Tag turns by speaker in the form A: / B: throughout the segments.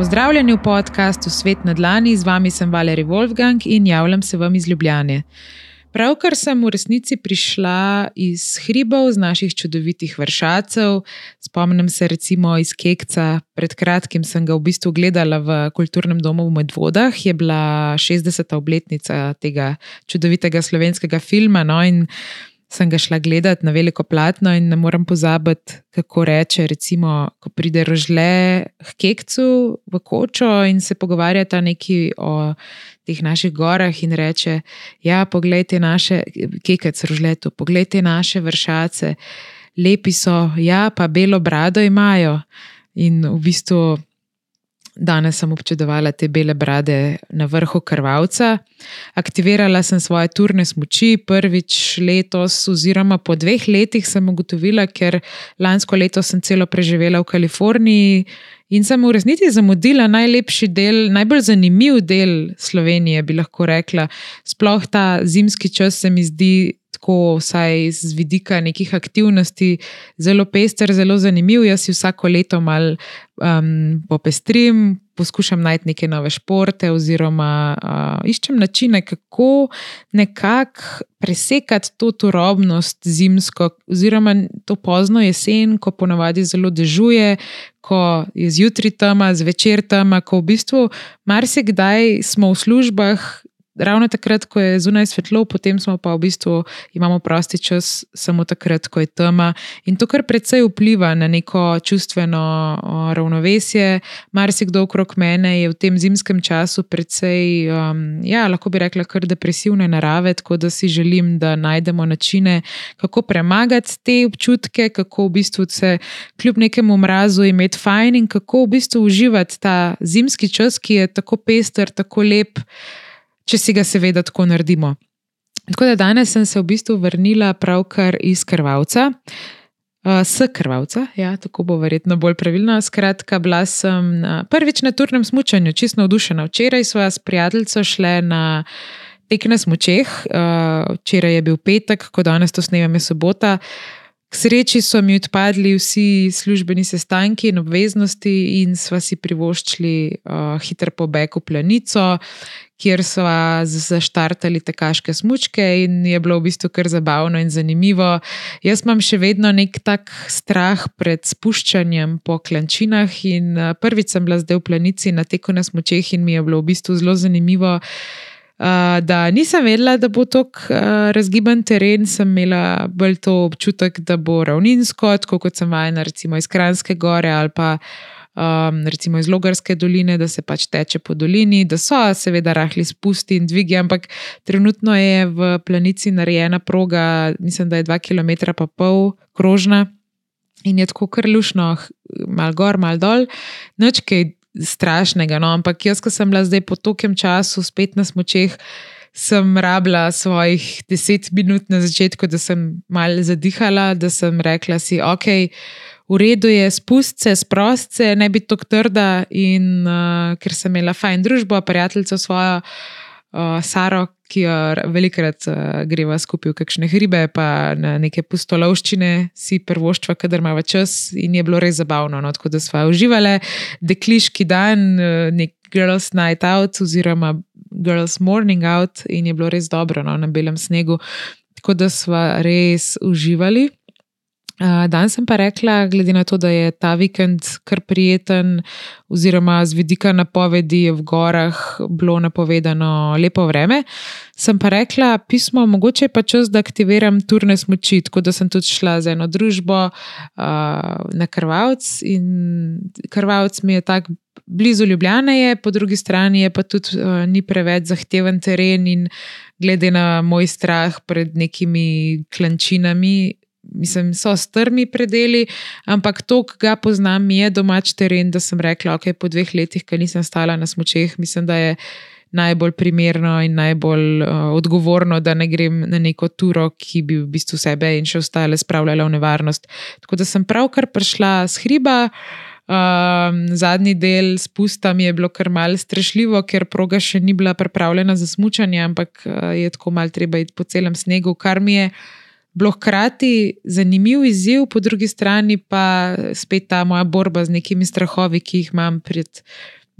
A: Pozdravljeni v podkastu Svet na Dlani, z vami sem Valerij Wolfgang in javljam se vam iz Ljubljane. Pravkar sem v resnici prišla iz hribov, z naših čudovitih vršacev. Spomnim se recimo iz Kekca, pred kratkim sem ga v bistvu gledala v kulturnem domu v Medvodah, je bila 60. obletnica tega čudovitega slovenskega filma. No, in sem ga šla gledati na veliko platno in ne morem pozabiti, kako reče, recimo, ko pride rožle k kekcu v kočo in se pogovarjata neki o teh naših gorah in reče: Ja, poglejte naše kekec rožletu, poglejte naše vršace, lepi so, ja, pa belo brado imajo. In v bistvu Danes sem občudovala te bele brade na vrhu krvavca. Aktivirala sem svoje turne smoči prvič letos, oziroma po dveh letih sem ugotovila, ker lansko leto sem celo preživela v Kaliforniji in sem v resnici zamudila najlepši del, najbolj zanimiv del Slovenije, bi lahko rekla. Sploh ta zimski čas se mi zdi tako, vsaj z vidika nekih aktivnosti, zelo pester, zelo zanimiv. Jaz si vsako leto mal um, popestrim, poskušam najti neke nove športe, oziroma uh, iščem načine, kako nekako presekati to turobnost zimsko, oziroma to pozno jesen, ko ponavadi zelo dežuje. Ko je zjutraj tam, zvečer tam, ko v bistvu marsikdaj smo v službah, ravno takrat, ko je zunaj svetlo, potem smo pa v bistvu imamo prosti čas, samo takrat, ko je tema. In to kar precej vpliva na neko čustveno ravnovesje. Marsikdo okrog mene je v tem zimskem času precej, um, ja, lahko bi rekla, kar depresivne narave, tako da si želim, da najdemo načine, kako premagati te občutke, kako v bistvu se kljub nekemu mrazu imeti fajn in kako v bistvu uživati ta zimski čas, ki je tako pester, tako lep če si ga seveda tako naredimo. Tako da danes sem se v bistvu vrnila pravkar iz krvavca. Uh, s krvavca, ja, tako bo verjetno bolj pravilno. Skratka, bila sem na, prvič na turnem smutku, čisto navdušena. Včeraj smo s prijateljico šli na tek na smučeh, uh, včeraj je bil petek, ko danes to snemam, je sobota. K sreči so mi odpadli vsi službeni sestanki in obveznosti, in sva si privoščili uh, hiter pobeg v planico, kjer so zaštartali tekaške smočke in je bilo v bistvu kar zabavno in zanimivo. Jaz imam še vedno nek tak strah pred spuščanjem po klančinah in prvič sem bila zdaj v planici na teku na smočeh in mi je bilo v bistvu zelo zanimivo. Uh, da nisem vedela, da bo tako uh, razgiban teren, sem imela bolj to občutek, da bo ravninsko, kot sem vajena, recimo iz Kranske gore ali pa um, recimo iz Logarske doline, da se pač teče po dolini, da so seveda rahli spusti in dvigi, ampak trenutno je v planici narejena proga, mislim, da je 2 km pa pol krožna in je tako kar lušno, mal gor, mal dol, noč kaj strašnega. No? Ampak jaz, ko sem bila zdaj po tokem času spet na smočeh. Sem rabila svojih deset minut na začetku, da sem malo zadihala, da sem rekla si, ok, v redu je spust se, sprost se, ne biti tako trda. In uh, ker sem imela fajn družbo, prijateljico svojo, uh, Saro, ki jo velikrat uh, greva skupaj v kakšne hribe, pa na neke pustolovščine, si prvoštva, kadar ima čas in je bilo res zabavno. No, tako da smo uživali dekliški dan, uh, nek girls night out oziroma girls morning out in je bilo res dobro no, na belem snegu. Tako da smo res uživali. Danes sem pa rekla, glede na to, da je ta vikend kar prijeten, oziroma z vidika napovedi v gorah bilo napovedano lepo vreme, sem pa rekla, pismo, mogoče je pa čas, da aktiviram turne smoči. Tako da sem tudi šla z eno družbo uh, na Krvavc in Krvavc mi je tako blizu Ljubljana, je, po drugi strani je pa tudi uh, ni preveč zahteven teren in glede na moj strah pred nekimi klančinami mislim, so strmi predeli, ampak to, ki ga poznam, je domač teren, da sem rekla, ok, po dveh letih, ki nisem stala na smočeh, mislim, da je najbolj primerno in najbolj uh, odgovorno, da ne grem na neko turo, ki bi v bistvu sebe in še ostale spravljala v nevarnost. Tako da sem pravkar prišla z hriba. Um, zadnji del spusta mi je bilo kar mal strašljivo, ker proga še ni bila pripravljena za smutanje, ampak uh, je tako mal treba iti po celem snegu, kar mi je uh, bilo hkrati zanimiv izziv, po drugi strani pa spet ta moja borba z nekimi strahovi, ki jih imam pred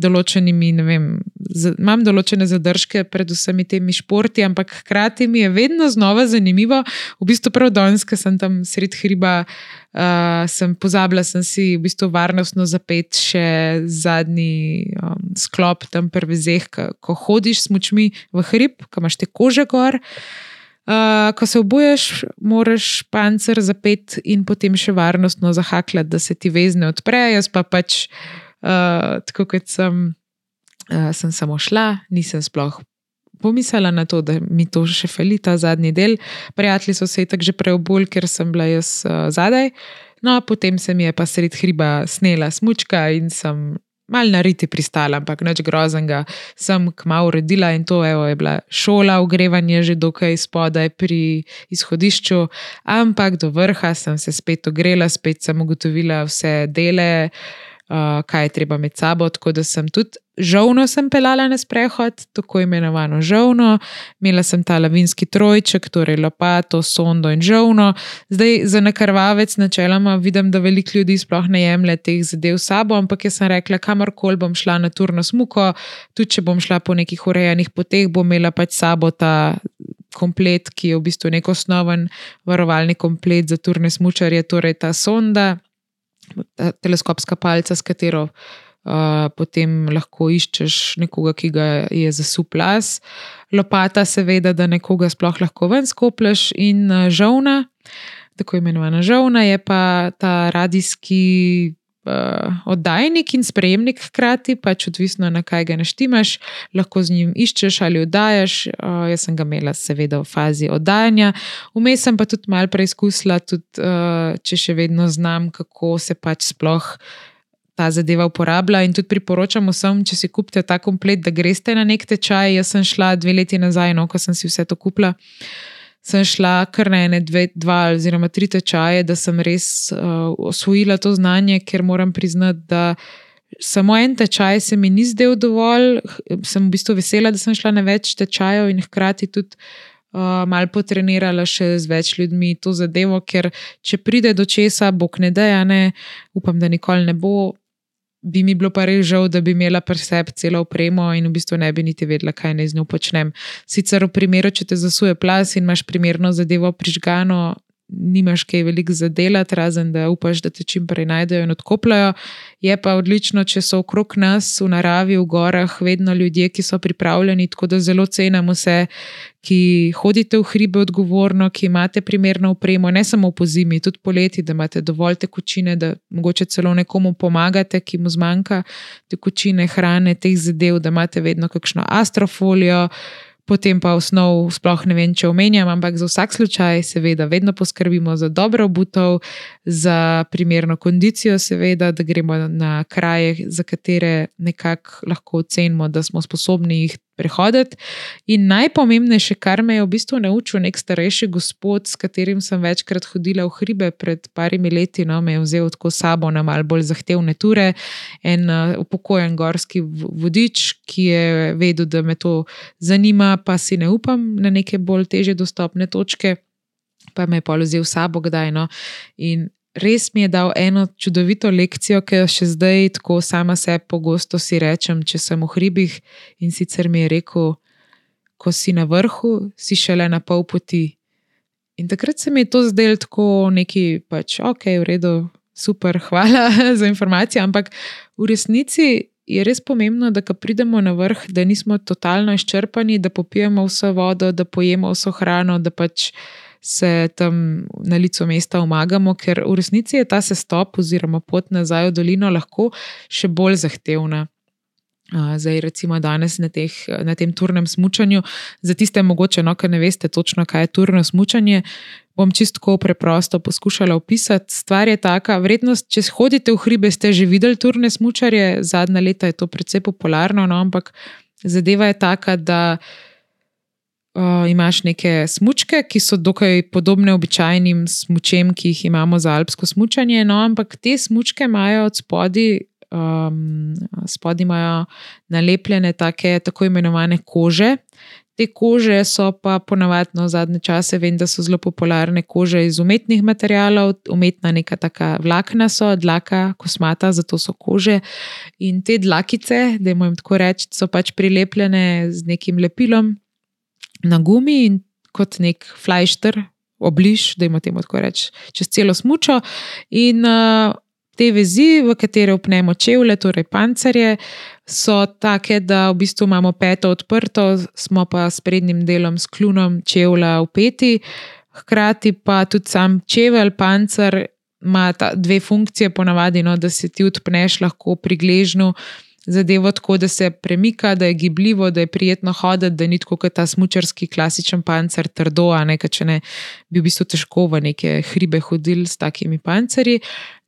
A: določenimi, ne vem, z, imam določene zadržke pred vsemi temi športi, ampak hkrati mi je vedno znova zanimivo, v bistvu prav danes, ker sem tam sred hriba, uh, sem pozabila, sem si v bistvu varnostno zapet še zadnji um, sklop tam prvi zeh, ko hodiš s močmi v hrib, ko imaš te kože gor. Ko se obuješ, moraš pancer zapet in potem še varnostno zahakljati, da se ti vezne odprejo. Jaz pa pač uh, tako kot sem, uh, sem samo šla, nisem sploh pomislila na to, da mi to še fali ta zadnji del. Prijatelji so se tako že preobul, ker sem bila jaz uh, zadaj. No, potem se mi je pa sred hriba snela smučka in sem mal na riti pristala, ampak nič groznega, sem kmalo uredila in to evo, je bila šola, ogrevanje že dokaj spodaj pri izhodišču, ampak do vrha sem se spet ogrela, spet sem ugotovila vse dele. Uh, kaj je treba med sabo. Tako da sem tudi žovno sem pelala na sprehod, tako imenovano žovno, imela sem ta lavinski trojček, torej lopato, sondo in žovno. Zdaj za nekrvavec načeloma vidim, da veliko ljudi sploh ne jemlje teh zadev s sabo, ampak jaz sem rekla, kamorkoli bom šla na turno smuko, tudi če bom šla po nekih urejenih poteh, bom imela pač sabo ta. Komplet, ki je v bistvu nek osnoven varovalni komplet za turne smočarje, torej ta sonda, teleskopska palca, s katero potem lahko iščeš nekoga, ki ga je zasuplas, lopata, seveda, da nekoga sploh lahko ven skoplješ, in uh, žovna, tako imenovana žovna, je pa ta radijski uh, oddajnik in sprejemnik, hkrati pač odvisno na kaj ga naštimaš, lahko z njim iščeš ali oddajaš. Uh, jaz sem ga imela, seveda, v fazi oddajanja. Vmes sem pa tudi malo preizkusila, tudi uh, če še vedno znam, kako se pač sploh. Ta zadeva uporablja in tudi priporočam vsem, če si kupite ta komplet, da greste na nek tečaj. Jaz sem šla dve leti nazaj, no, ko sem si vse to kupila. Sem šla kar na ene, dve, dva, oziroma tri tečaje, da sem res uh, osvojila to znanje, ker moram priznati, da samo en tečaj se mi ni zdel dovolj. Sem v bistvu vesela, da sem šla na več tečajev in hkrati tudi. Uh, mal potrenirala še z več ljudmi to zadevo, ker če pride do česa, bog ne da, ja ne, upam, da nikoli ne bo, bi mi bilo pa res žal, da bi imela pri sebi celo opremo in v bistvu ne bi niti vedela, kaj naj z njo počnem. Sicer v primeru, če te zasuje plas in imaš primerno zadevo prižgano, nimaš kaj veliko za delati, razen da upaš, da te čim prej najdejo in odkopljajo. Je pa odlično, če so okrog nas v naravi, v gorah, vedno ljudje, ki so pripravljeni, tako da zelo cenim vse, ki hodite v hribe odgovorno, ki imate primerno upremo, ne samo po zimi, tudi poleti, da imate dovolj tekočine, da mogoče celo nekomu pomagate, ki mu zmanjka tekočine, hrane, teh zadev, da imate vedno kakšno astrofolijo potem pa osnov, sploh ne vem, če omenjam, ampak za vsak slučaj, seveda, vedno poskrbimo za dobro obutev, za primerno kondicijo, seveda, da gremo na kraje, za katere nekako lahko ocenimo, da smo sposobni jih prehoditi. In najpomembnejše, kar me je v bistvu naučil nek starejši gospod, s katerim sem večkrat hodila v hribe pred parimi leti, no, me je vzel tako sabo na mal bolj zahtevne ture. En uh, upokojen gorski vodič, ki je vedel, da me to zanima, pa si ne upam na neke bolj teže dostopne točke. Pa me je položil sabo, kdaj no. In res mi je dal eno čudovito lekcijo, ki jo še zdaj tako sama sebi pogosto si rečem, če sem v hribih. In sicer mi je rekel, ko si na vrhu, si šele na pol poti. In takrat se mi je to zdelo tako neki, pač ok, v redu, super, hvala za informacije. Ampak v resnici je res pomembno, da ko pridemo na vrh, da nismo totalno izčrpani, da popijemo vso vodo, da pojemo vso hrano, da pač se tam na licu mesta omagamo, ker v resnici je ta sestop oziroma pot nazaj v dolino lahko še bolj zahtevna. Zdaj, recimo, danes na, teh, na tem turnem smutku, za tiste, mogoče, no, ki ne veste točno, kaj je turno smutanje, bom čisto preprosto poskušala opisati. Stvar je taka, vrednost, če hodite v hribe, ste že videli turne smutke, zadnja leta je to precej popularno, no, ampak zadeva je taka, da uh, imaš neke smočke, ki so dokaj podobne običajnim smočem, ki jih imamo za alpsko smočanje. No, ampak te smočke imajo od spodaj, um, spodaj imajo nalepljene take, tako imenovane kože. Te kože so pa ponavadno zadnje čase, vem, da so zelo popularne kože iz umetnih materijalov, umetna neka taka vlakna so, dlaka, kosmata, zato so kože. In te dlakice, da jim tako reči, so pač prilepljene z nekim lepilom na gumi in kot nek flajšter, obliž, da jim temu tako reči, čez celo smučo. In uh, te vezi, v katere upnemo čevlje, torej pancerje, so take, da v bistvu imamo peto odprto, smo pa s prednjim delom s klunom čevlja upeti. Hkrati pa tudi sam čevelj, pancer ima dve funkcije, ponavadi, no, da se ti odpneš lahko pri gležnju zadevo tako, da se premika, da je gibljivo, da je prijetno hoditi, da ni tako kot ta smočarski klasičen pancer, trdo, a ne, če ne bi v bistvu težko v neke hribe hodili s takimi pancerji.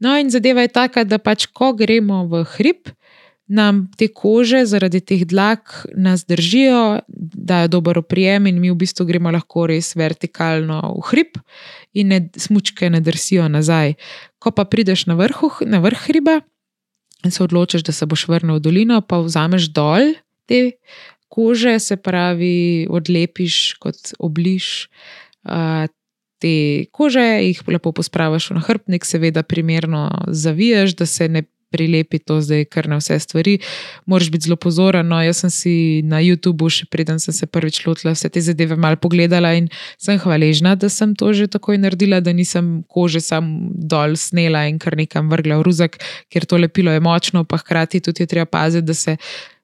A: No, in zadeva je taka, da pač, ko gremo v hrib, nam te kože zaradi teh dlak nas držijo, dajo dober oprijem, in mi v bistvu gremo lahko res vertikalno v hrib, in ne, smučke ne drsijo nazaj. Ko pa prideš na, vrhu, na vrh hriba, in se odločiš, da se boš vrnil v dolino, pa vzameš dol te kože, se pravi, odlepiš kot obliž. Uh, Te kože jih lepo pospraviš v nahrbnik, seveda, primerno zaviješ, da se ne prilepi to zdaj kar na vse stvari. Moraš biti zelo pozoren. No, jaz sem si na YouTubu, še preden sem se prvič lotila vse te zadeve, malo pogledala in sem hvaležna, da sem to že takoj naredila, da nisem kože sam dol snela in kar nekam vrgla v ruzak, ker to lepilo je močno, pa hkrati tudi je treba paziti, da se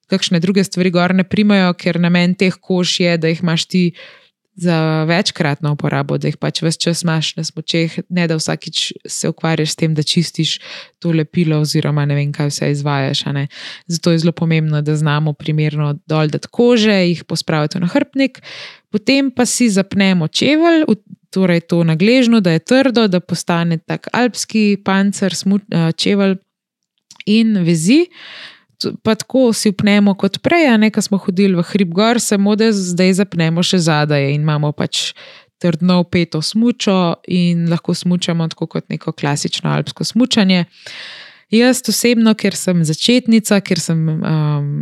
A: kakšne druge stvari gor ne primajo, ker namen teh kož je, da jih imaš ti za večkratno uporabo, da jih pač vse čas imaš na smočeh, ne da vsakič se ukvarjaš s tem, da čistiš to lepilo, oziroma ne vem, kaj vse izvajaš. Zato je zelo pomembno, da znamo primerno dol dati kože, jih pospraviti na hrbnik, potem pa si zapnemo čevelj, torej to nagležno, da je trdo, da postane tak alpski pancer, eh, čevelj in vezi pa tako si upnemo kot prej, a ne, ko smo hodili v hrib gor, samo da zdaj zapnemo še zadaj in imamo pač trdno upeto smučo in lahko smučamo tako kot neko klasično alpsko smučanje. Jaz osebno, ker sem začetnica, ker sem um,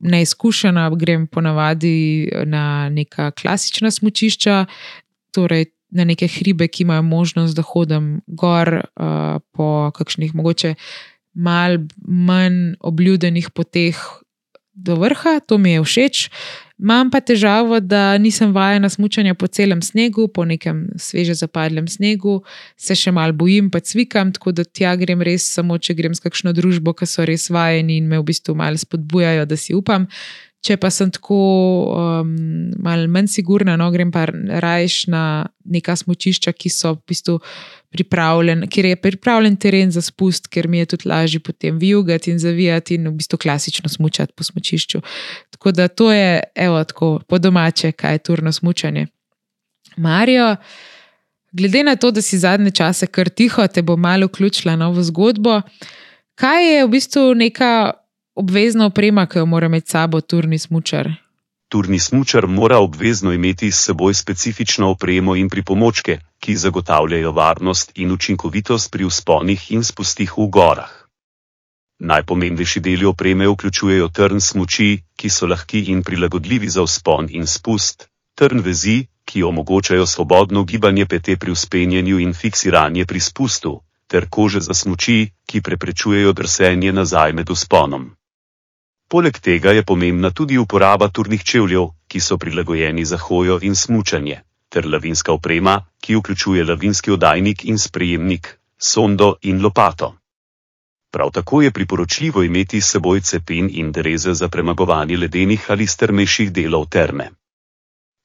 A: neizkušena, grem ponavadi na neka klasična smučišča, torej na neke hribe, ki imajo možnost, da hodim gor uh, po kakšnih mogoče mal manj obljudenih poteh do vrha, to mi je všeč. Imam pa težavo, da nisem vajena smučanja po celem snegu, po nekem sveže zapadlem snegu, se še mal bojim, pa cvikam, tako da tja grem res samo, če grem s kakšno družbo, ki so res vajeni in me v bistvu malo spodbujajo, da si upam. Če pa sem tako um, malo manj sigurna, no, grem pa rajš na neka smočišča, ki so v bistvu pripravljene, kjer je pripravljen teren za spust, ker mi je tudi lažje potem vijugati in zavijati in v bistvu klasično smučati po smočišču. Tako da to je, evo, tako po domače, kaj je turno smučanje. Marijo, glede na to, da si zadnje čase kar tiho, te bo malo vključila novo zgodbo. Kaj je v bistvu neka obvezna oprema, ki jo mora imeti sabo turni smočar?
B: Turni smočar mora obvezno imeti s seboj specifično opremo in pripomočke, ki zagotavljajo varnost in učinkovitost pri usponih in spustih v gorah. Najpomembnejši deli opreme vključujejo trn smoči, ki so lahki in prilagodljivi za uspon in spust, trn vezi, ki omogočajo svobodno gibanje pete pri uspenjanju in fiksiranje pri spustu, ter kože za smoči, ki preprečujejo drsenje nazaj med usponom. Poleg tega je pomembna tudi uporaba turnih čevljev, ki so prilagojeni za hojo in smučanje, ter lavinska oprema, ki vključuje lavinski oddajnik in sprejemnik, sondo in lopato. Prav tako je priporočljivo imeti s seboj cepin in dereze za premagovanje ledenih ali strmejših delov terme.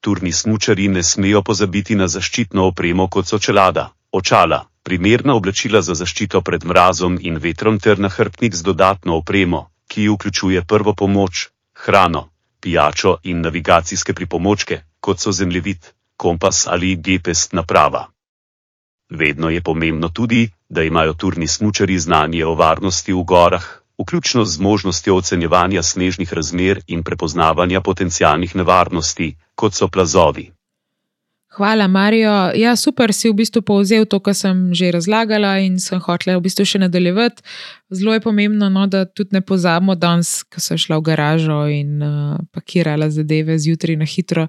B: Turni smučari ne smejo pozabiti na zaščitno opremo kot so čelada, očala, primerna oblačila za zaščito pred mrazom in vetrom ter nahrbtnik z dodatno opremo, ki vključuje prvo pomoč, hrano, pijačo in navigacijske pripomočke, kot so zemljevid, kompas ali GPS naprava. Vedno je pomembno tudi, da imajo turni smučari znanje o varnosti v gorah, vključno z možnostjo ocenjevanja snežnih razmer in prepoznavanja potencijalnih nevarnosti, kot so plazovi.
A: Hvala, Marijo. Ja, super si v bistvu povzel to, kar sem že razlagala in sem hotela v bistvu še nadaljevati. Zelo je pomembno, no, da tudi ne pozabimo danes, ko sem šla v garažo in uh, pakirala zadeve zjutraj na hitro.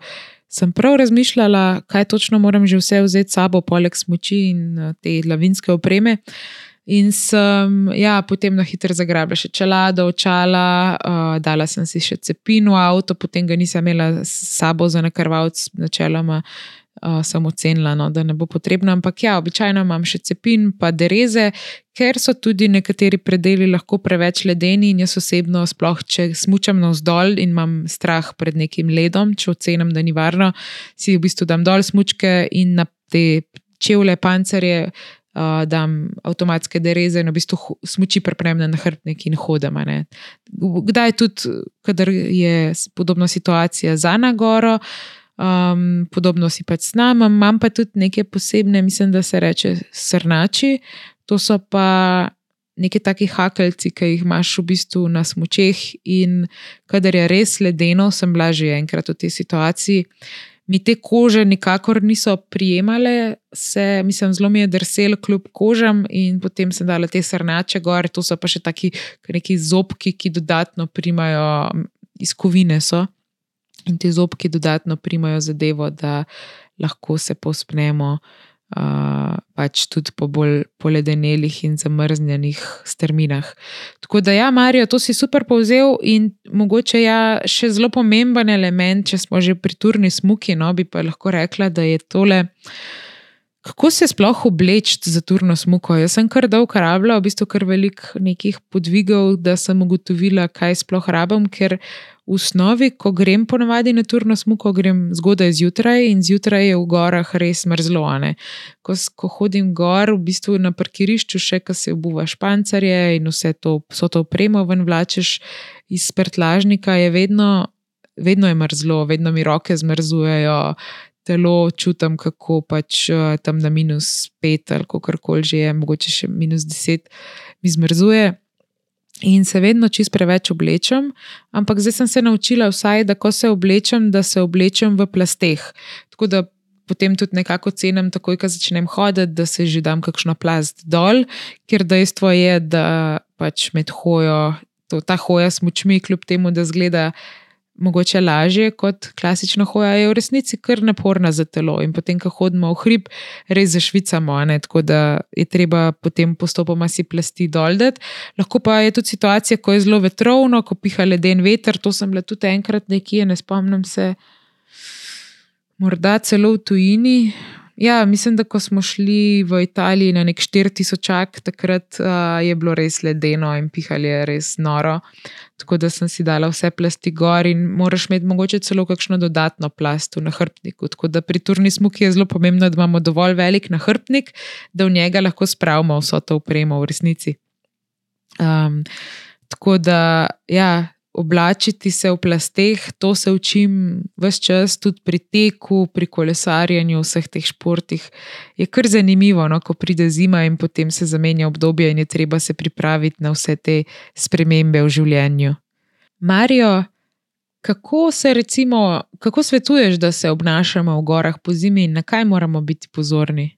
A: Sem prav razmišljala, kaj točno moram že vse vzeti s sabo, poleg smoči in uh, te lavinske opreme. In sem ja, potem na hitro zagrabila še čelado, očala, uh, dala sem si še cepino avto, potem ga nisem imela s sabo za nakrvalc, načeloma uh, sem ocenila, no, da ne bo potrebno. Ampak ja, običajno imam še cepin, pa dereze, ker so tudi nekateri predeli lahko preveč ledeni. In jaz osebno, sploh če smučam navzdol in imam strah pred nekim ledom, če ocenim, da ni varno, si v bistvu dam dol smučke in na te čevlje, pancerje. Uh, dam avtomatske dereze in v bistvu smuči preprem na hrbtnik in hodim. Kdaj tudi, kadar je podobna situacija za nagoro, uh, Um, podobno si pač s nami, imam pa tudi neke posebne, mislim, da se reče srnači. To so pa neki taki hakeljci, ki jih imaš v bistvu na smočeh. In kadar je res ledeno, sem bila že enkrat v tej situaciji. Mi te kože nikakor niso prijemale, se, mislim, zelo mi je drsel kljub kožam, in potem sem dala te srnače gor, to so pa še taki neki zobki, ki dodatno primajo iz kovine. So in ti zobki dodatno primajo zadevo, da lahko se pospnemo. Uh, pač tudi po bolj poledenelih in zamrznjenih strminah. Tako da, ja, Marijo, to si super povzel in mogoče ja, še zelo pomemben element, če smo že pri turni smuki, no, bi pa lahko rekla, da je tole. Kako se sploh obleči za turno smuko? Jaz sem kar dolgo rabila, v bistvu kar veliko nekih podvigov, da sem ugotovila, kaj sploh rabim, ker v osnovi, ko grem ponovadi na turno smuko, grem zgodaj zjutraj in zjutraj je v gorah res mrzlo. Ko, ko hodim gor, v bistvu na parkirišču, še ko se obuvaš pancarje in vse to, vso to opremo ven vlačeš iz prtlažnika, je vedno, vedno je mrzlo, vedno mi roke zmrzujejo. Telo čutim, kako pač eh, tam na minus pet ali kako koli že je, mogoče še minus deset, mi zmrzuje in se vedno čist preveč oblečem, ampak zdaj sem se naučila, vsaj, da ko se oblečem, da se oblečem v plasteh. Tako da potem tudi nekako cenim, takoj, ko začnem hoditi, da se že dam kakšno plast dol, ker dejstvo je, da pač med hojo, to, ta hoja s močmi, kljub temu, da zgleda mogoče lažje kot klasično hoja, je v resnici kar naporna za telo. In potem, ko hodimo v hrib, res zašvicamo, ne? tako da je treba potem postopoma si plasti doldeti. Lahko pa je tudi situacija, ko je zelo vetrovno, ko piha leden veter. To sem bila tudi enkrat nekje, ne spomnim se, morda celo v tujini. Ja, mislim, da ko smo šli v Italiji na nek 4000, takrat uh, je bilo res ledeno in pihali je res noro. Tako da sem si dala vse plasti gor in moraš imeti mogoče celo kakšno dodatno plast v nahrbtniku. Tako da pri turni smuki je zelo pomembno, da imamo dovolj velik nahrbtnik, da v njega lahko spravimo vso to upremo v resnici. Um, tako da, ja, oblačiti se v plasteh, to se učim vse čas, tudi pri teku, pri kolesarjenju, vseh teh športih. Je kar zanimivo, no, ko pride zima in potem se zamenja obdobje in je treba se pripraviti na vse te spremembe v življenju. Marijo, kako se recimo, kako svetuješ, da se obnašamo v gorah po zimi in na kaj moramo biti pozorni?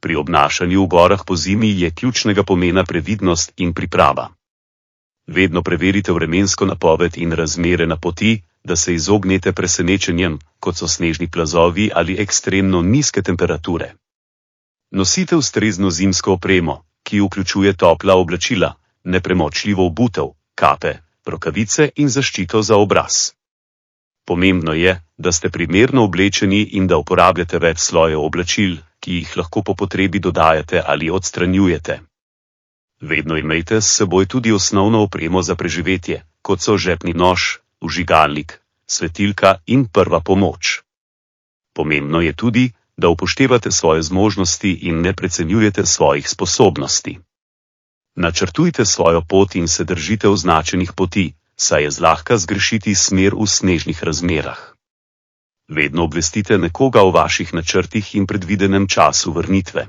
B: Pri obnašanju v gorah po zimi je ključnega pomena previdnost in priprava. Vedno preverite vremensko napoved in razmere na poti, da se izognete presenečenjem, kot so snežni plazovi ali ekstremno nizke temperature. Nosite ustrezno zimsko opremo, ki vključuje topla oblačila, nepremočljivo obutev, kape, rokavice in zaščito za obraz. Pomembno je, da ste primerno oblečeni in da uporabljate več slojev oblačil, ki jih lahko po potrebi dodajate ali odstranjujete. Vedno imejte s seboj tudi osnovno opremo za preživetje, kot so žepni nož, užigalnik, svetilka in prva pomoč. Pomembno je tudi, da upoštevate svoje zmožnosti in ne precenjujete svojih sposobnosti. Načrtujte svojo pot in se držite označenih poti, saj je zlahka zgrešiti smer v snežnih razmerah. Vedno obvestite nekoga o vaših načrtih in predvidenem času vrnitve.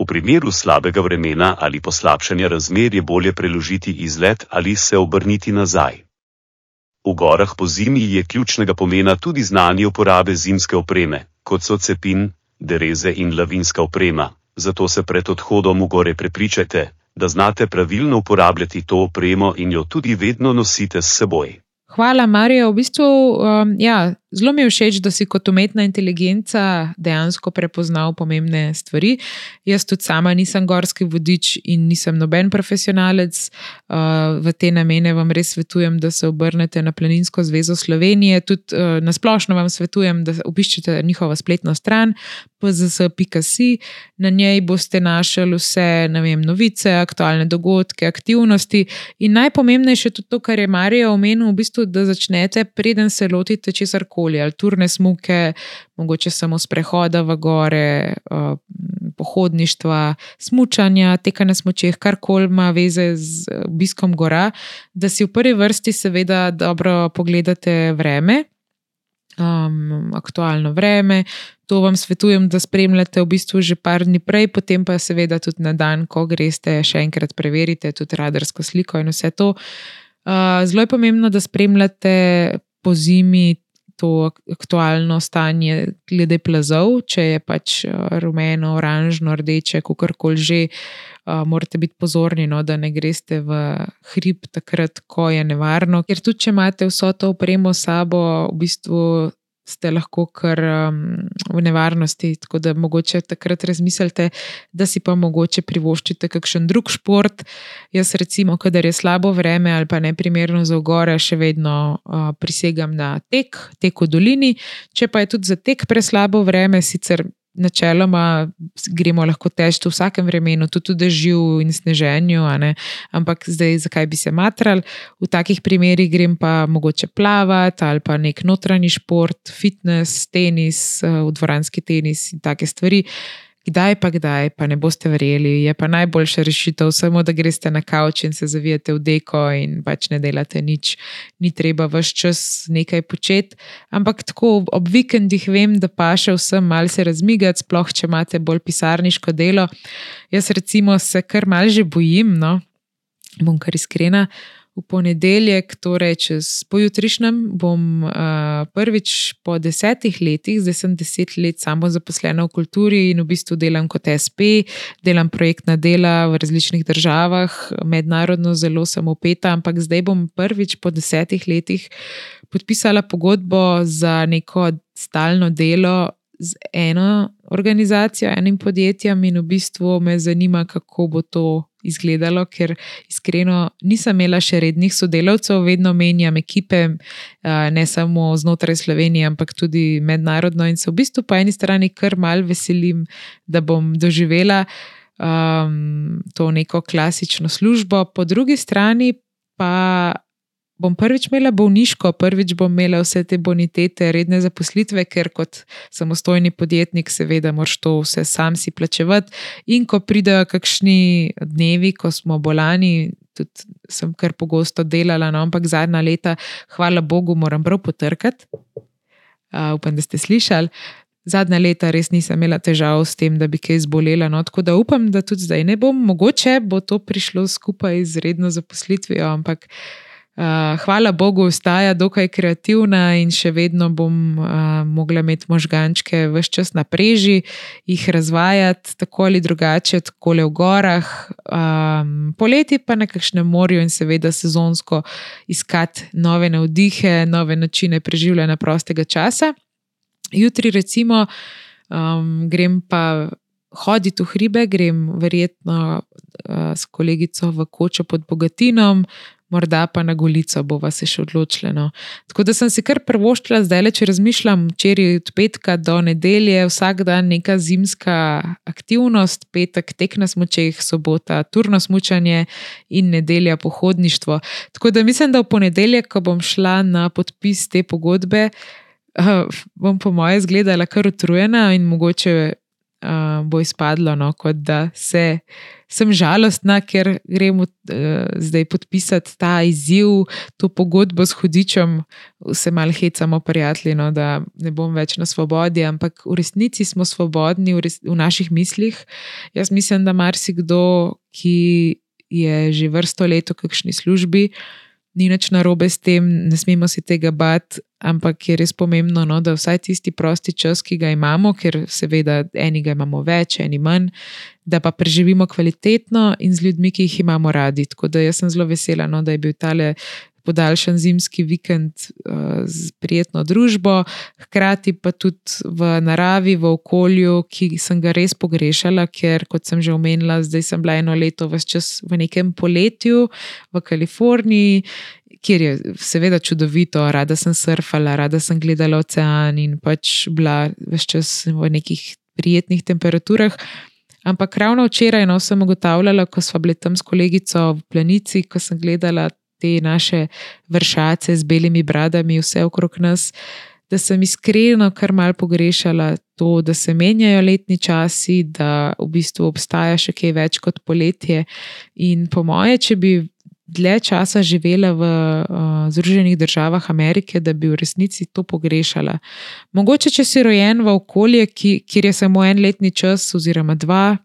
B: V primeru slabega vremena ali poslabšanja razmer je bolje preložiti izlet ali se obrniti nazaj. V gorah po zimi je ključnega pomena tudi znanje uporabe zimske opreme, kot so cepin, dereze in lavinska oprema. Zato se pred odhodom v gore prepričajte, da znate pravilno uporabljati to opremo in jo tudi vedno nosite s seboj.
A: Hvala, Marijo. V bistvu, um, ja, zelo mi je všeč, da si kot umetna inteligenca dejansko prepoznal pomembne stvari. Jaz tudi sama nisem gorski vodič in nisem noben profesionalec. Uh, v te namene vam res svetujem, da se obrnete na Planinsko zvezo Slovenije. Tudi uh, na splošno vam svetujem, da obiščete njihovo spletno stran pzs.si. Na njej boste našli vse vem, novice, aktualne dogodke, aktivnosti. In najpomembnejše je tudi to, kar je Marijo omenil, v bistvu, da začnete, preden se lotite česar koli, ali turne smuke, mogoče samo sprehoda v gore, pohodništva, smučanja, teka na smočeh, karkoli ima veze z obiskom gora, da si v prvi vrsti, seveda, dobro pogledate vreme um, aktualno vreme. To vam svetujem, da spremljate v bistvu že par dni prej, potem pa seveda tudi na dan, ko greste, še enkrat preverite tudi radarsko sliko in vse to. Uh, zelo je pomembno, da spremljate po zimi to aktualno stanje glede plazov, če je pač rumeno, oranžno, rdeče, kako koli že. Uh, morate biti pozorni, no, da ne greste v hrib takrat, ko je nevarno. Ker tudi, če imate vso to opremo sabo, v bistvu ste lahko kar um, v nevarnosti. Tako da mogoče takrat razmislite, da si pa mogoče privoščite kakšen drug šport. Jaz, recimo, kadar je slabo vreme ali pa ne primerno za gore, še vedno uh, prisegam na tek, tek v dolini. Če pa je tudi za tek preslabo vreme, sicer načeloma gremo lahko težko v vsakem vremenu, tudi v dežju in sneženju, ampak zdaj, zakaj bi se matrali? V takih primerih grem pa mogoče plavati ali pa nek notranji šport, fitness, tenis, eh, v dvoranski tenis in take stvari. Kdaj pa kdaj, pa ne boste verjeli, je pa najboljša rešitev samo, da greste na kavč in se zavijete v deko in pač ne delate nič, ni treba vse čas nekaj početi. Ampak tako ob vikendih vem, da pa še vsem malce razmigati, sploh če imate bolj pisarniško delo. Jaz recimo se kar malce bojim, no, bom kar iskrena v ponedeljek, torej čez pojutrišnjem, bom uh, prvič po desetih letih, zdaj sem deset let samo zaposlena v kulturi in v bistvu delam kot SP, delam projektna dela v različnih državah, mednarodno zelo sem opeta, ampak zdaj bom prvič po desetih letih podpisala pogodbo za neko stalno delo z eno organizacijo, enim podjetjem, in v bistvu me zanima, kako bo to izgledalo, ker iskreno nisem imela še rednih sodelavcev, vedno menjam ekipe, ne samo znotraj Slovenije, ampak tudi mednarodno. In se v bistvu po eni strani kar mal veselim, da bom doživela um, to neko klasično službo, po drugi strani pa bom prvič imela bolniško, prvič bom imela vse te bonitete, redne zaposlitve, ker kot samostojni podjetnik, seveda, moraš to vse sam si plačevati. In ko pridejo kakšni dnevi, ko smo bolani, tudi sem kar pogosto delala, no, ampak zadnja leta, hvala Bogu, moram prav potrkati. Uh, upam, da ste slišali. Zadnja leta res nisem imela težav s tem, da bi kaj zbolela. No, tako da upam, da tudi zdaj ne bom. Mogoče bo to prišlo skupaj z redno zaposlitvijo, ampak Uh, hvala Bogu, ostaja dokaj kreativna in še vedno bom uh, mogla imeti možgančke vse čas na preži, jih razvajati tako ali drugače, tako le v gorah, um, poleti pa na kakšnem morju in seveda sezonsko iskati nove navdihe, nove načine preživljanja prostega časa. Jutri, recimo, um, grem pa. Hoditi v hribe, grem verjetno uh, s kolegico v kočo pod Bogatinom, morda pa na Golico bova se še odločila. No. Tako da sem si kar prvoštila, zdaj le če razmišljam, včeraj od petka do nedelje, vsak dan neka zimska aktivnost, petek tek na smočeh, sobota turno smučanje in nedelja pohodništvo. Tako da mislim, da v ponedeljek, ko bom šla na podpis te pogodbe, uh, bom po moje izgledala kar utrujena in mogoče uh, bo izpadlo, no, kot da se. Sem žalostna, ker gremo uh, zdaj podpisati ta izziv, to pogodbo s hudičem, vse malo hecamo, prijatelji, no, da ne bom več na svobodi, ampak v resnici smo svobodni v, res, v naših mislih. Jaz mislim, da marsikdo, ki je že vrsto let v kakšni službi, ni nič narobe s tem, ne smemo se tega bati, ampak je res pomembno, no, da vsaj tisti prosti čas, ki ga imamo, ker seveda enega imamo več, eni manj, da pa preživimo kvalitetno in z ljudmi, ki jih imamo radi. Tako da jaz sem zelo vesela, no, da je bil tale. Podaljšan zimski vikend uh, z prijetno družbo, hkrati pa tudi v naravi, v okolju, ki sem ga res pogrešala, ker, kot sem že omenila, zdaj sem bila eno leto vse čas v nekem poletju v Kaliforniji kjer je seveda čudovito, rada sem surfala, rada sem gledala ocean in pač bila vse čas v nekih prijetnih temperaturah. Ampak ravno včeraj no, sem ugotavljala, ko smo bili tam s kolegico v planici, ko sem gledala te naše vršace z belimi bradami, vse okrog nas, da sem iskreno kar mal pogrešala to, da se menjajo letni časi, da v bistvu obstaja še kaj več kot poletje. In po moje, če bi dlje časa živela v uh, Združenih državah Amerike, da bi v resnici to pogrešala. Mogoče, če si rojen v okolje, ki, kjer je samo en letni čas, oziroma dva,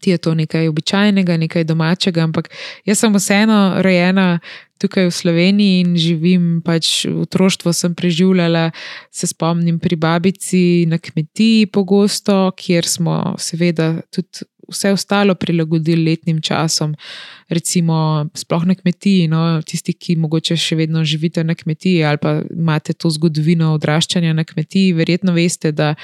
A: ti je to nekaj običajnega, nekaj domačega, ampak jaz sem vseeno rojena. Tukaj v Sloveniji in živim, pač v otroštvu sem preživljala, se spomnim pri babici na kmetiji, pogosto, kjer smo, seveda, tudi vse ostalo prilagodili letnim časom, recimo, sploh na kmetiji. No, tisti, ki morda še vedno živite na kmetiji ali pa imate to zgodovino odraščanja na kmetiji, verjetno veste, da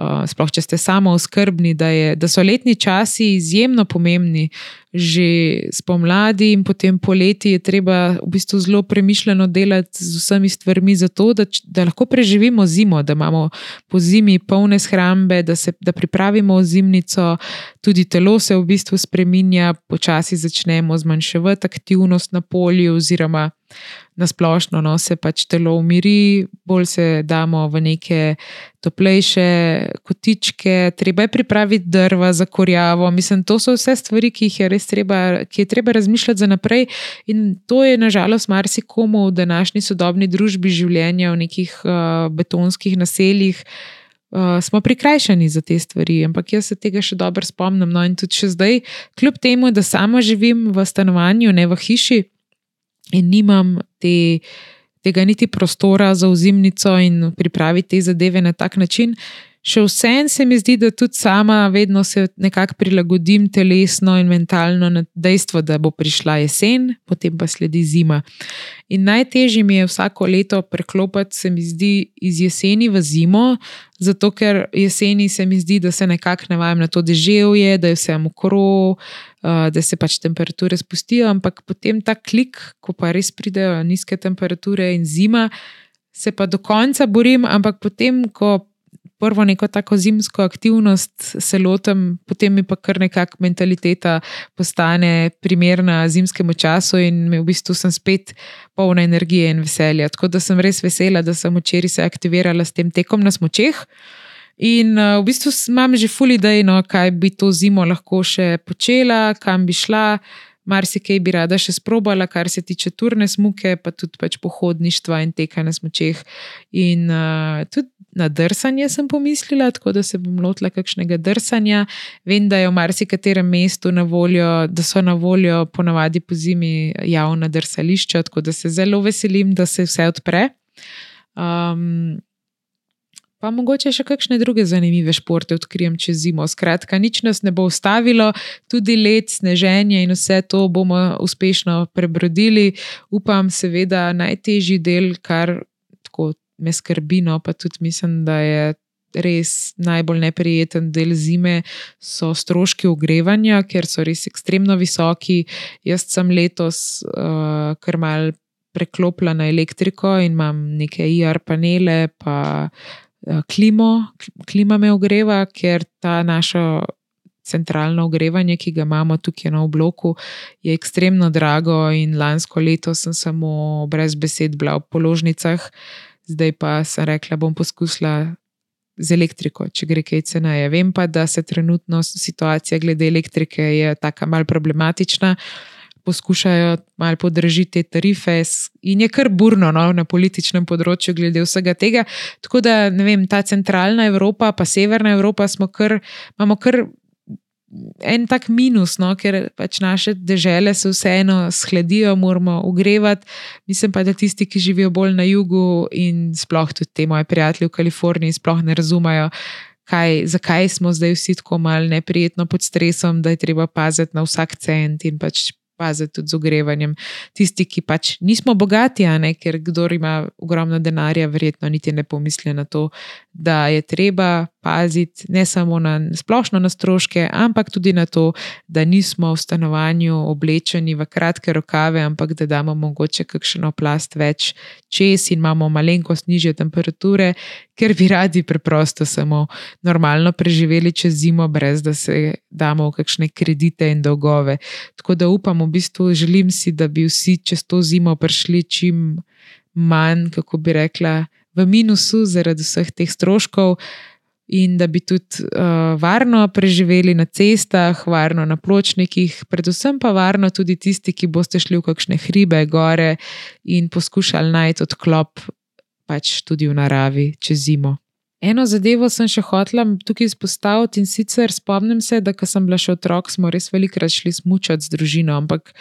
A: sploh če ste samo oskrbni, da, je, da so letni časi izjemno pomembni. Že spomladi in potem poleti je treba v bistvu zelo premišljeno delati z vsemi stvarmi, zato da, da lahko preživimo zimo, da imamo po zimi polne shrambe, da, se, da pripravimo zimnico, tudi telo se v bistvu spreminja, počasi začnemo zmanjševati aktivnost na polju, oziroma na splošno no, se pač telo umiri, bolj se damo v neke toplejše kotičke, treba je pripraviti drva za korjavo. Mislim, to so vse stvari, ki jih je res treba, ki je treba razmišljati za naprej. In to je nažalost marsikomu v današnji sodobni družbi življenja v nekih uh, betonskih naseljih. Uh, smo prikrajšani za te stvari, ampak jaz se tega še dobro spomnim. No, in tudi zdaj, kljub temu, da sama živim v stanovanju, ne v hiši, in nimam te, tega niti prostora za ozimnico in pripraviti te zadeve na tak način. Še vsem se mi zdi, da tudi sama vedno se nekako prilagodim telesno in mentalno na dejstvo, da bo prišla jesen, potem pa sledi zima. In najtežje mi je vsako leto preklopiti, se mi zdi, iz jeseni v zimo, zato ker jeseni se mi zdi, da se nekako navajam na to deževje, da je vse mokro, da se pač temperature spustijo, ampak potem ta klik, ko pa res pridejo nizke temperature in zima, se pa do konca borim, ampak potem, ko prvo neko tako zimsko aktivnost se lotim, potem mi pa kar nekako mentaliteta postane primerna zimskemu času in v bistvu sem spet polna energije in veselja. Tako da sem res vesela, da sem včeraj se aktivirala s tem tekom na smočeh. In uh, v bistvu imam že fully idej, no, kaj bi to zimo lahko še počela, kam bi šla marsikaj bi rada še sprobala, kar se tiče turne smuke, pa tudi pač pohodništva in teka na smočeh. In uh, tudi na drsanje sem pomislila, tako da se bom lotila kakšnega drsanja. Vem, da je v marsikaterem mestu na voljo, da so na voljo ponavadi po zimi javna drsališča, tako da se zelo veselim, da se vse odpre. Um, Pa mogoče še kakšne druge zanimive športe odkrijem čez zimo. Skratka, nič nas ne bo ustavilo, tudi let, sneženje in vse to bomo uspešno prebrodili. Upam, seveda, najtežji del, kar tako me skrbi, no pa tudi mislim, da je. Res najbolj neprijeten del zime so stroški ogrevanja, ker so res ekstremno visoki. Jaz sem letos uh, kar mal preklopila na elektriko in imam neke IR panele, pa Eh, klimo, klima me ogreva, ker ta naša centralno ogrevanje, ki ga imamo tukaj na obloku, je ekstremno drago in lansko leto sem samo brez besed bila v položnicah, zdaj pa sem rekla, bom poskusila. Z elektriko, če gre kaj ceneje. Vem pa, da se trenutno situacija glede elektrike je tako malce problematična, poskušajo malo podražiti tarife, in je kar burno no, na političnem področju, glede vsega tega. Tako da, ne vem, ta centralna Evropa, pa severna Evropa, kar, imamo kar en tak minus, no, ker pač naše države se vseeno shladijo, moramo ogrevati. Mislim pa, da tisti, ki živijo bolj na jugu in sploh tudi te moje prijatelje v Kaliforniji, sploh ne razumejo. Kaj, zakaj smo zdaj vsi tako malo neprijetno pod stresom, da je treba paziti na vsak cent in pač paziti tudi z ogrevanjem. Tisti, ki pač nismo bogati, ne, ker kdo ima ogromno denarja, verjetno niti ne pomisli na to, da je treba paziti ne samo na splošno na stroške, ampak tudi na to, da nismo v stanovanju oblečeni v kratke rokave, ampak da damo mogoče kakšno plast več čez in imamo malenkost nižje temperature, ker bi radi preprosto samo normalno preživeli čez zimo, brez da se damo v kakšne kredite in dolgove. Tako da upam, v bistvu želim si, da bi vsi čez to zimo prišli čim manj, kako bi rekla, v minusu zaradi vseh teh stroškov in da bi tudi uh, varno preživeli na cestah, varno na pločnikih, predvsem pa varno tudi tisti, ki boste šli v kakšne hribe, gore in poskušali najti odklop pač tudi v naravi čez zimo. Eno zadevo sem še hotela tukaj izpostaviti in sicer spomnim se, da ko sem bila še otrok, smo res velikokrat šli smučati z družino, ampak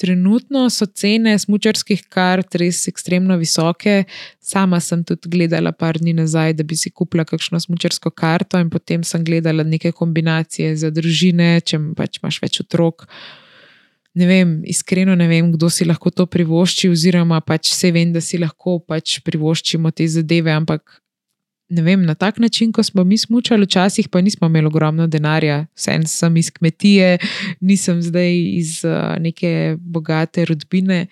A: trenutno so cene smučarskih kart res ekstremno visoke. Sama sem tudi gledala par dni nazaj, da bi si kupila kakšno smučarsko karto in potem sem gledala neke kombinacije za družine, če pač imaš več otrok. Ne vem, iskreno ne vem, kdo si lahko to privošči, oziroma pač vse vem, da si lahko pač privoščimo te zadeve, ampak ne vem, na tak način, ko smo mi smučali, včasih pa nismo imeli ogromno denarja, vse sem iz kmetije, nisem zdaj iz uh, neke bogate rodbine.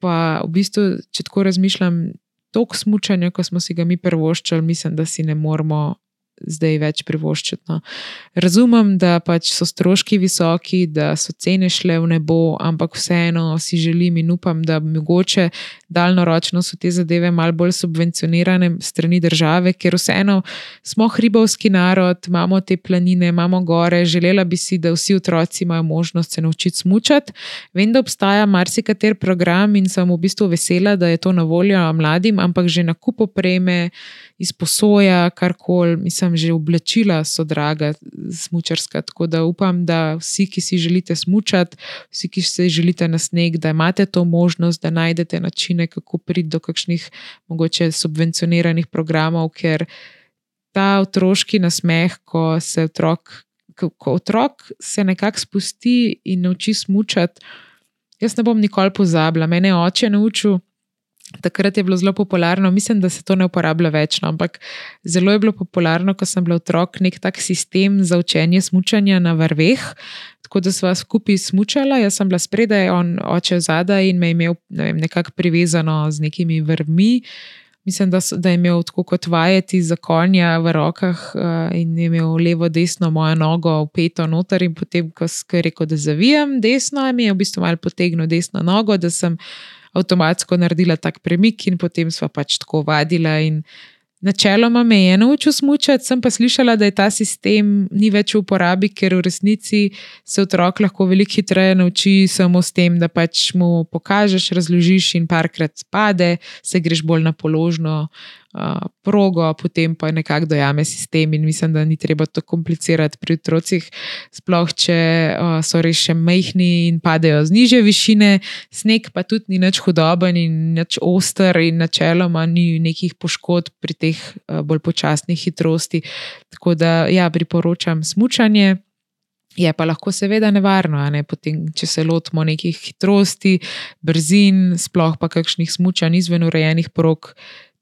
A: Pa v bistvu, če tako razmišljam, tok smučanja, ko smo si ga mi prvoščali, mislim, da si ne moramo zdaj več privoščiti. No. Razumem, da pač so stroški visoki, da so cene šle v nebo, ampak vseeno si želim in upam, da mogoče daljnoročno so te zadeve malo bolj subvencionirane strani države, ker vseeno smo hribovski narod, imamo te planine, imamo gore. Želela bi si, da vsi otroci imajo možnost se naučiti smučati. Vem, da obstaja marsikater program in sem v bistvu vesela, da je to na voljo mladim, ampak že na kup opreme izposoja, karkoli, mislim, že oblačila so draga, smočarska. Tako da upam, da vsi, ki si želite smučati, vsi, ki se želite na sneg, da imate to možnost, da najdete načine, kako priti do kakšnih mogoče subvencioniranih programov, ker ta otroški nasmeh, ko se otrok. Ko otrok se nekako spusti in nauči smučati, jaz ne bom nikoli pozabila. Mene je oče naučil, Takrat je bilo zelo popularno, mislim, da se to ne uporablja več, no, ampak zelo je bilo popularno, ko sem bil otrok, nek tak sistem za učenje smutanja na vrveh. Tako da smo skupaj smučali, jaz sem bila spredaj, on oče zadaj in me je imel ne vem, nekako privezano z nekimi vrvmi. Mislim, da, so, da je imel tako kot vajeti za konja v rokah uh, in je imel levo, desno mojo nogo upeto noter. In potem, ko je rekel, da zavijem desno, mi je v bistvu malo potegnil desno nogo, da sem avtomatsko naredila tak premik in potem sva pač tako vadila. Načeloma me je naučil smučati, sem pa slišala, da je ta sistem ni več v uporabi, ker v resnici se otrok lahko veliko hitreje nauči samo s tem, da pač mu pokažeš, razložiš in parkrat spade, se greš bolj na položno uh, progo, potem pa nekako dojame sistem. In mislim, da ni treba to komplicirati pri otrocih, sploh če uh, so res še mehni in padejo z niže višine. Sneg pa tudi ni nič hudoben in nič oster, in načeloma ni nekih poškodb pri teh uh, bolj počasnih hitrosti. Tako da ja, priporočam smutanje. Je pa lahko seveda nevarno, ne? Potem, če se lotimo nekih hitrosti, brzin, sploh pa kakšnih smučanj izven urejenih prog,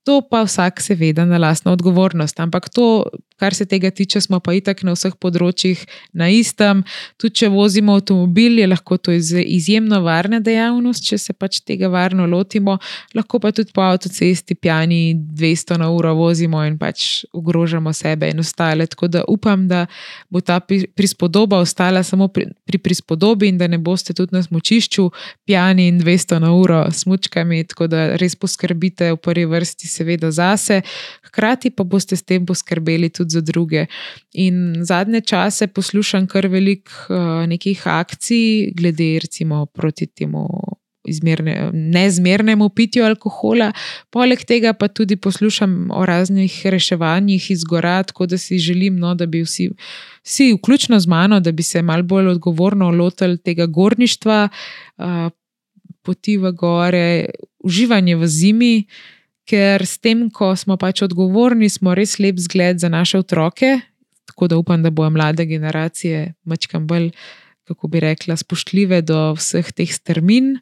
A: To pa vsak, seveda, na lastno odgovornost. Ampak to, kar se tega tiče, smo pa itak na vseh področjih na istem. Tudi če vozimo avtomobil, je lahko to izjemno varna dejavnost, če se pač tega varno lotimo. Lahko pa tudi po avtocesti pijani 200 na uro vozimo in pač ogrožamo sebe in ostale. Tako da upam, da bo ta prispodoba ostala samo pri, pri prispodobi in da ne boste tudi na smočišču pijani in 200 na uro s mučkami. Tako da res poskrbite v prvi vrsti, seveda, zase. Hkrati pa boste s tem poskrbeli tudi za druge. In zadnje čase poslušam kar veliko uh, nekih akcij, glede recimo proti temu izmerne, nezmernemu pitju alkohola. Poleg tega pa tudi poslušam o raznih reševanjih iz gora, tako da si želim, no, da bi vsi, vsi, vključno z mano, da bi se mal bolj odgovorno lotili tega gorništva, poti v gore, uživanje v zimi. Ker s tem, ko smo pač odgovorni, smo res lep zgled za naše otroke, tako da upam, da bojo mlade generacije mačkam bolj kako bi rekla, spoštljive do vseh teh strmin.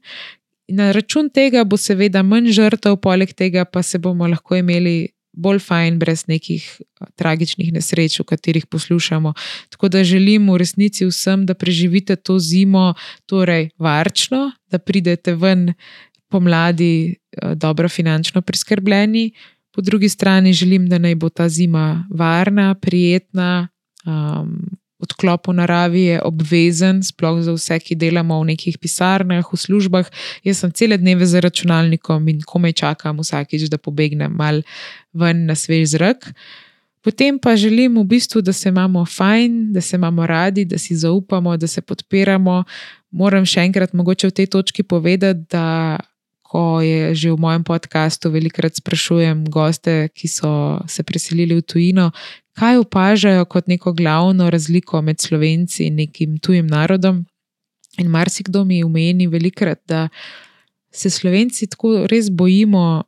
A: Na račun tega bo seveda manj žrtev, poleg tega pa se bomo lahko imeli bolj fajn, brez nekih tragičnih nesreč, o katerih poslušamo. Tako da želim v resnici vsem, da preživite to zimo, torej varčno, da pridete ven pomladi dobro finančno priskrbljeni. Po drugi strani želim, da naj bo ta zima varna, prijetna, um, odklop v naravi je obvezen, sploh za vse, ki delamo v nekih pisarnah, v službah. Jaz sem cele dneve za računalnikom in komaj čakam vsakič, da pobegnem mal ven na svež zrak. Potem pa želim v bistvu, da se imamo fajn, da se imamo radi, da si zaupamo, da se podpiramo. Moram še enkrat mogoče v tej točki povedati, da ko je že v mojem podkastu velikokrat sprašujem goste, ki so se preselili v tujino, kaj opažajo kot neko glavno razliko med slovenci in nekim tujim narodom. In marsikdo mi umeni velikrat, da se slovenci tako res bojimo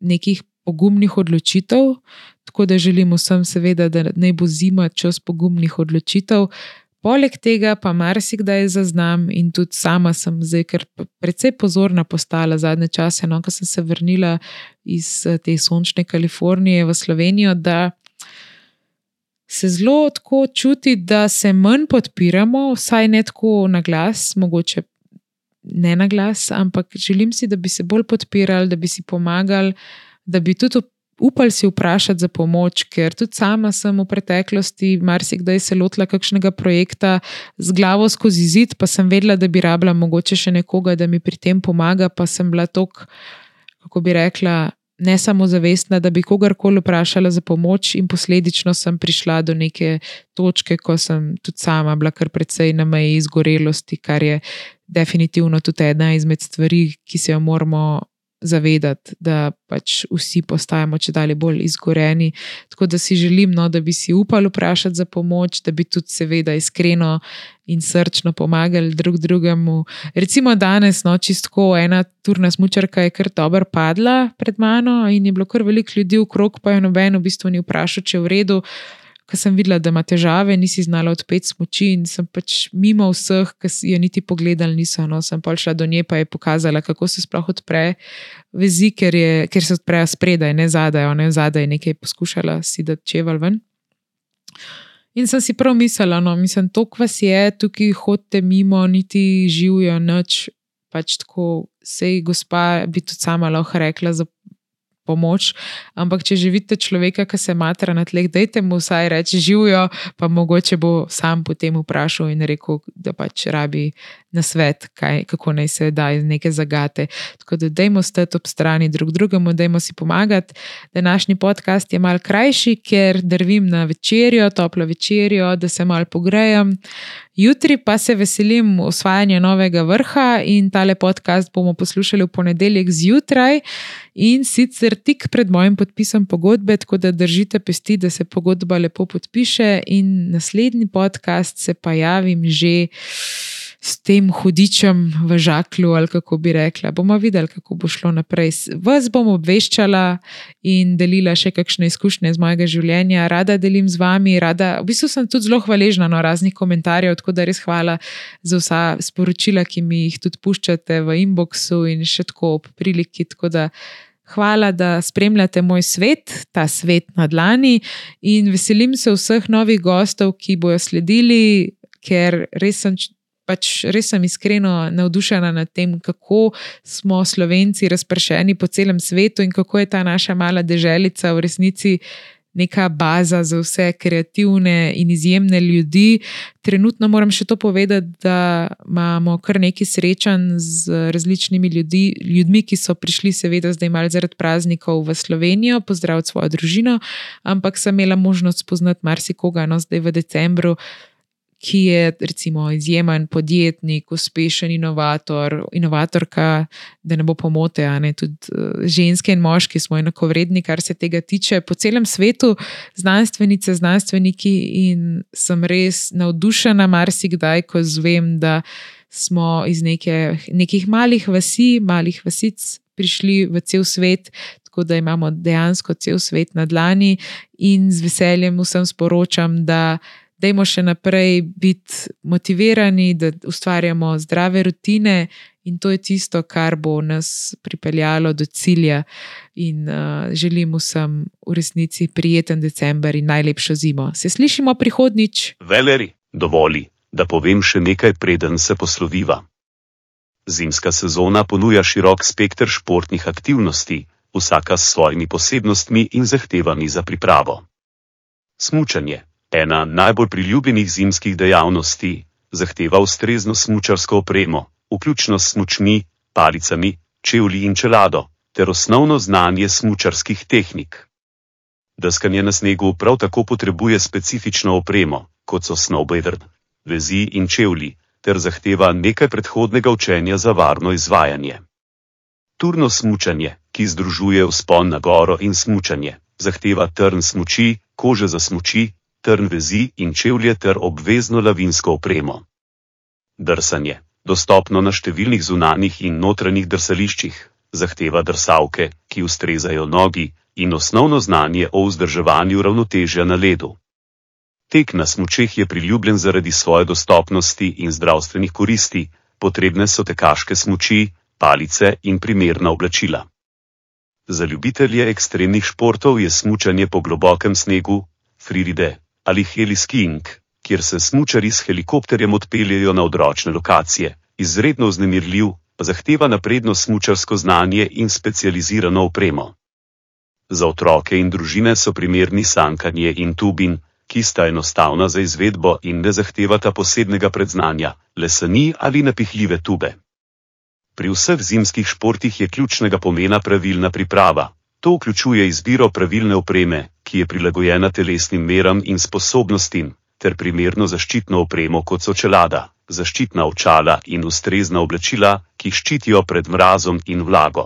A: nekih pogumnih odločitev, tako da želimo vsem, seveda, da ne bo zima čas pogumnih odločitev. Poleg tega pa marsikdaj zaznam, in tudi sama sem zdaj, ker precej pozorna postala zadnje čase, no, ko sem se vrnila iz te sončne Kalifornije v Slovenijo, da se zelo tako čuti, da se manj podpiramo, vsaj ne tako na glas, mogoče ne na glas, ampak želim si, da bi se bolj podpirali, da bi si pomagali, da bi tudi upali si vprašati za pomoč, ker tudi sama sem v preteklosti marsikdaj se lotila kakšnega projekta z glavo skozi zid, pa sem vedela, da bi rabila mogoče še nekoga, da mi pri tem pomaga, pa sem bila tok, kako bi rekla ne samo zavestna, da bi kogarkoli vprašala za pomoč, in posledično sem prišla do neke točke, ko sem tudi sama bila kar precej na meji izgorelosti, kar je definitivno tudi ena izmed stvari, ki se jo moramo zavedati, da pač vsi postajamo če dalje bolj izgoreni. Tako da si želim, no, da bi si upali vprašati za pomoč, da bi tudi, seveda, iskreno in srčno pomagali drug drugemu. Recimo danes, no, čistko ena turna smočarka je kar dobro padla pred mano in je bilo kar veliko ljudi v krog, pa je noben v bistvu ni vprašal, če je v redu ker sem videla, da ima težave, nisi znala odpeti smoči in sem pač mimo vseh, ki jo niti pogledali, niso. No, sem pa šla do nje, pa je pokazala, kako se sploh odpre vezi, ker, je, ker se odprejo spredaj, ne zadaj, ona je zadaj nekaj poskušala si da čeval ven. In sem si prav mislila, no, mislim, to kvas je, tukaj hodite mimo, niti živijo noč. Pač tako, sej gospa bi tudi sama lahko rekla za pomoč. Ampak, če živite človeka, ki se matra na tleh, dajte mu vsaj reči živijo, pa mogoče bo sam potem vprašal in rekel, da pač rabi na svet, kaj, kako naj se da iz neke zagate. Tako da, dajmo stati ob strani drug drugemu, dajmo si pomagati. Današnji podcast je mal krajši, ker drvim na večerjo, toplo večerjo, da se mal pogrejem. Jutri pa se veselim osvajanja novega vrha in tale podcast bomo poslušali v ponedeljek zjutraj in sicer tik pred mojim podpisom pogodbe, tako da držite pesti, da se pogodba lepo podpiše in naslednji podcast se pa javim že s tem hudičem v žaklju, ali kako bi rekla. Bomo videli, kako bo šlo naprej. Vas bom obveščala in delila še kakšne izkušnje iz mojega življenja. Rada delim z vami, rada. V bistvu sem tudi zelo hvaležna na raznih komentarjev, tako da res hvala za vsa sporočila, ki mi jih tudi puščate v inboxu in še tako ob priliki. Tako da Hvala, da spremljate moj svet, ta svet na dlani, in veselim se vseh novih gostov, ki bojo sledili, ker res sem pač res sem iskreno navdušena nad tem, kako smo Slovenci razpršeni po celem svetu in kako je ta naša mala deželica v resnici neka baza za vse kreativne in izjemne ljudi. Trenutno moram še to povedati, da imamo kar nekaj srečanj z različnimi ljudi, ljudmi, ki so prišli, seveda, zdaj malo zaradi praznikov v Slovenijo, pozdraviti svojo družino, ampak sem imela možnost spoznati marsikoga, no zdaj v decembru ki je recimo izjemen podjetnik, uspešen inovator, inovatorka, da ne bo pomote, a ne tudi uh, ženske in moški smo enako vredni, kar se tega tiče. Po celem svetu znanstvenice, znanstveniki in sem res navdušena marsikdaj, ko zvem, da smo iz neke, nekih malih vasi, malih vasic prišli v cel svet, tako da imamo dejansko cel svet na dlani in z veseljem vsem sporočam, da dajmo še naprej biti motivirani, da ustvarjamo zdrave rutine in to je tisto, kar bo nas pripeljalo do cilja. In uh, želim vsem v resnici prijeten decembr in najlepšo zimo. Se slišimo prihodnič?
B: Veleri, dovoli, da povem še nekaj, preden se posloviva. Zimska sezona ponuja širok spekter športnih aktivnosti, vsaka s svojimi posebnostmi in zahtevami za pripravo. Smučanje, ena najbolj priljubljenih zimskih dejavnosti, zahteva ustrezno smučarsko opremo, vključno s smučmi, palicami, čevlji in čelado, ter osnovno znanje smučarskih tehnik. Deskanje na snegu prav tako potrebuje specifično opremo, kot so snowboard, vezi in čevlji, ter zahteva nekaj predhodnega učenja za varno izvajanje. Turno smučanje, ki združuje vzpon na goro in smučanje, zahteva trn smuči, kože za smuči, trn vezi in čevlje ter obvezno lavinsko opremo. Drsanje, dostopno na številnih zunanjih in notranjih drsališčih, zahteva drsavke, ki ustrezajo nogi in osnovno znanje o vzdrževanju ravnotežja na ledu. Tek na smučeh je priljubljen zaradi svoje dostopnosti in zdravstvenih koristi, potrebne so tekaške smuči, palice in primerna oblačila. Za ljubitelje ekstremnih športov je smučanje po globokem snegu, freeride ali heliskiing, kjer se smučari s helikopterjem odpeljejo na odročne lokacije, izredno vznemirljiv, pa zahteva napredno smučarsko znanje in specializirano opremo. Za otroke in družine so primerni sankanje in tubin, ki sta enostavna za izvedbo in ne zahtevata posebnega predznanja, leseni ali napihljive tube. Pri vseh zimskih športih je ključnega pomena pravilna priprava. To vključuje izbiro pravilne opreme, ki je prilagojena telesnim meram in sposobnostim, ter primerno zaščitno opremo, kot so čelada, zaščitna očala in ustrezna oblačila, ki ščitijo pred mrazom in vlago.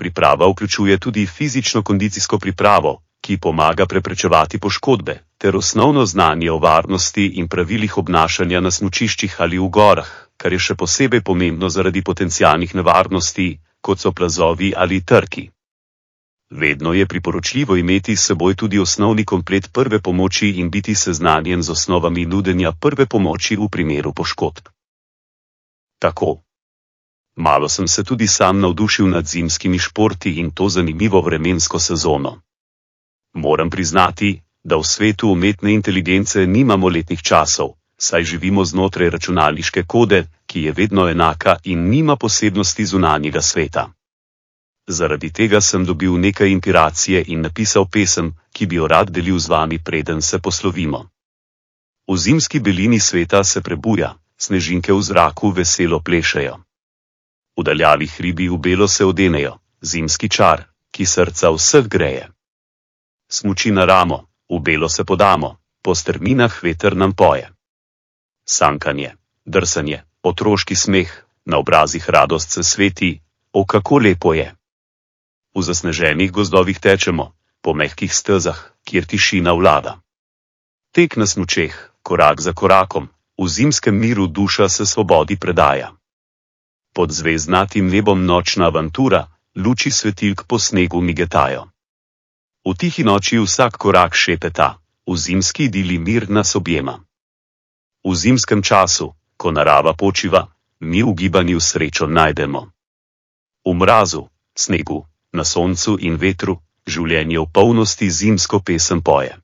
B: Priprava vključuje tudi fizično kondicijsko pripravo, ki pomaga preprečevati poškodbe, ter osnovno znanje o varnosti in pravilih obnašanja na smučiščih ali v gorah, kar je še posebej pomembno zaradi potencijalnih nevarnosti, kot so plazovi ali trki. Vedno je priporočljivo imeti s seboj tudi osnovni komplet prve pomoči in biti seznanjen z osnovami nudenja prve pomoči v primeru poškodb. Tako. Malo sem se tudi sam navdušil nad zimskimi športi in to zanimivo vremensko sezono. Moram priznati, da v svetu umetne inteligence nimamo letnih časov, saj živimo znotraj računalniške kode, ki je vedno enaka in nima posebnosti zunanjega sveta. Zaradi tega sem dobil nekaj inspiracije in napisal pesem, ki bi jo rad delil z vami, preden se poslovimo. V zimski belini sveta se prebuja, snežinke v zraku veselo plešejo. V daljavi hribi v belo se odenejo, zimski čar, ki srca vseh greje. Smuči na ramo, v belo se podamo, po strminah veter nam poje sankanje, drsanje, otroški smeh, na obrazih radost se sveti, o kako lepo je. V zasneženih gozdovih tečemo, po mehkih stezah, kjer tišina vlada. Tek na smučeh, korak za korakom, v zimskem miru duša se svobodi predaja. Pod zvezdnatim nebom nočna avantura, luči svetilk po snegu migetajo. V tihi noči vsak korak šepeta, v zimski dili mir nas objema. V zimskem času, ko narava počiva, mi v gibanju srečo najdemo. V mrazu, snegu, na soncu in vetru, življenje v polnosti zimsko pesem poje.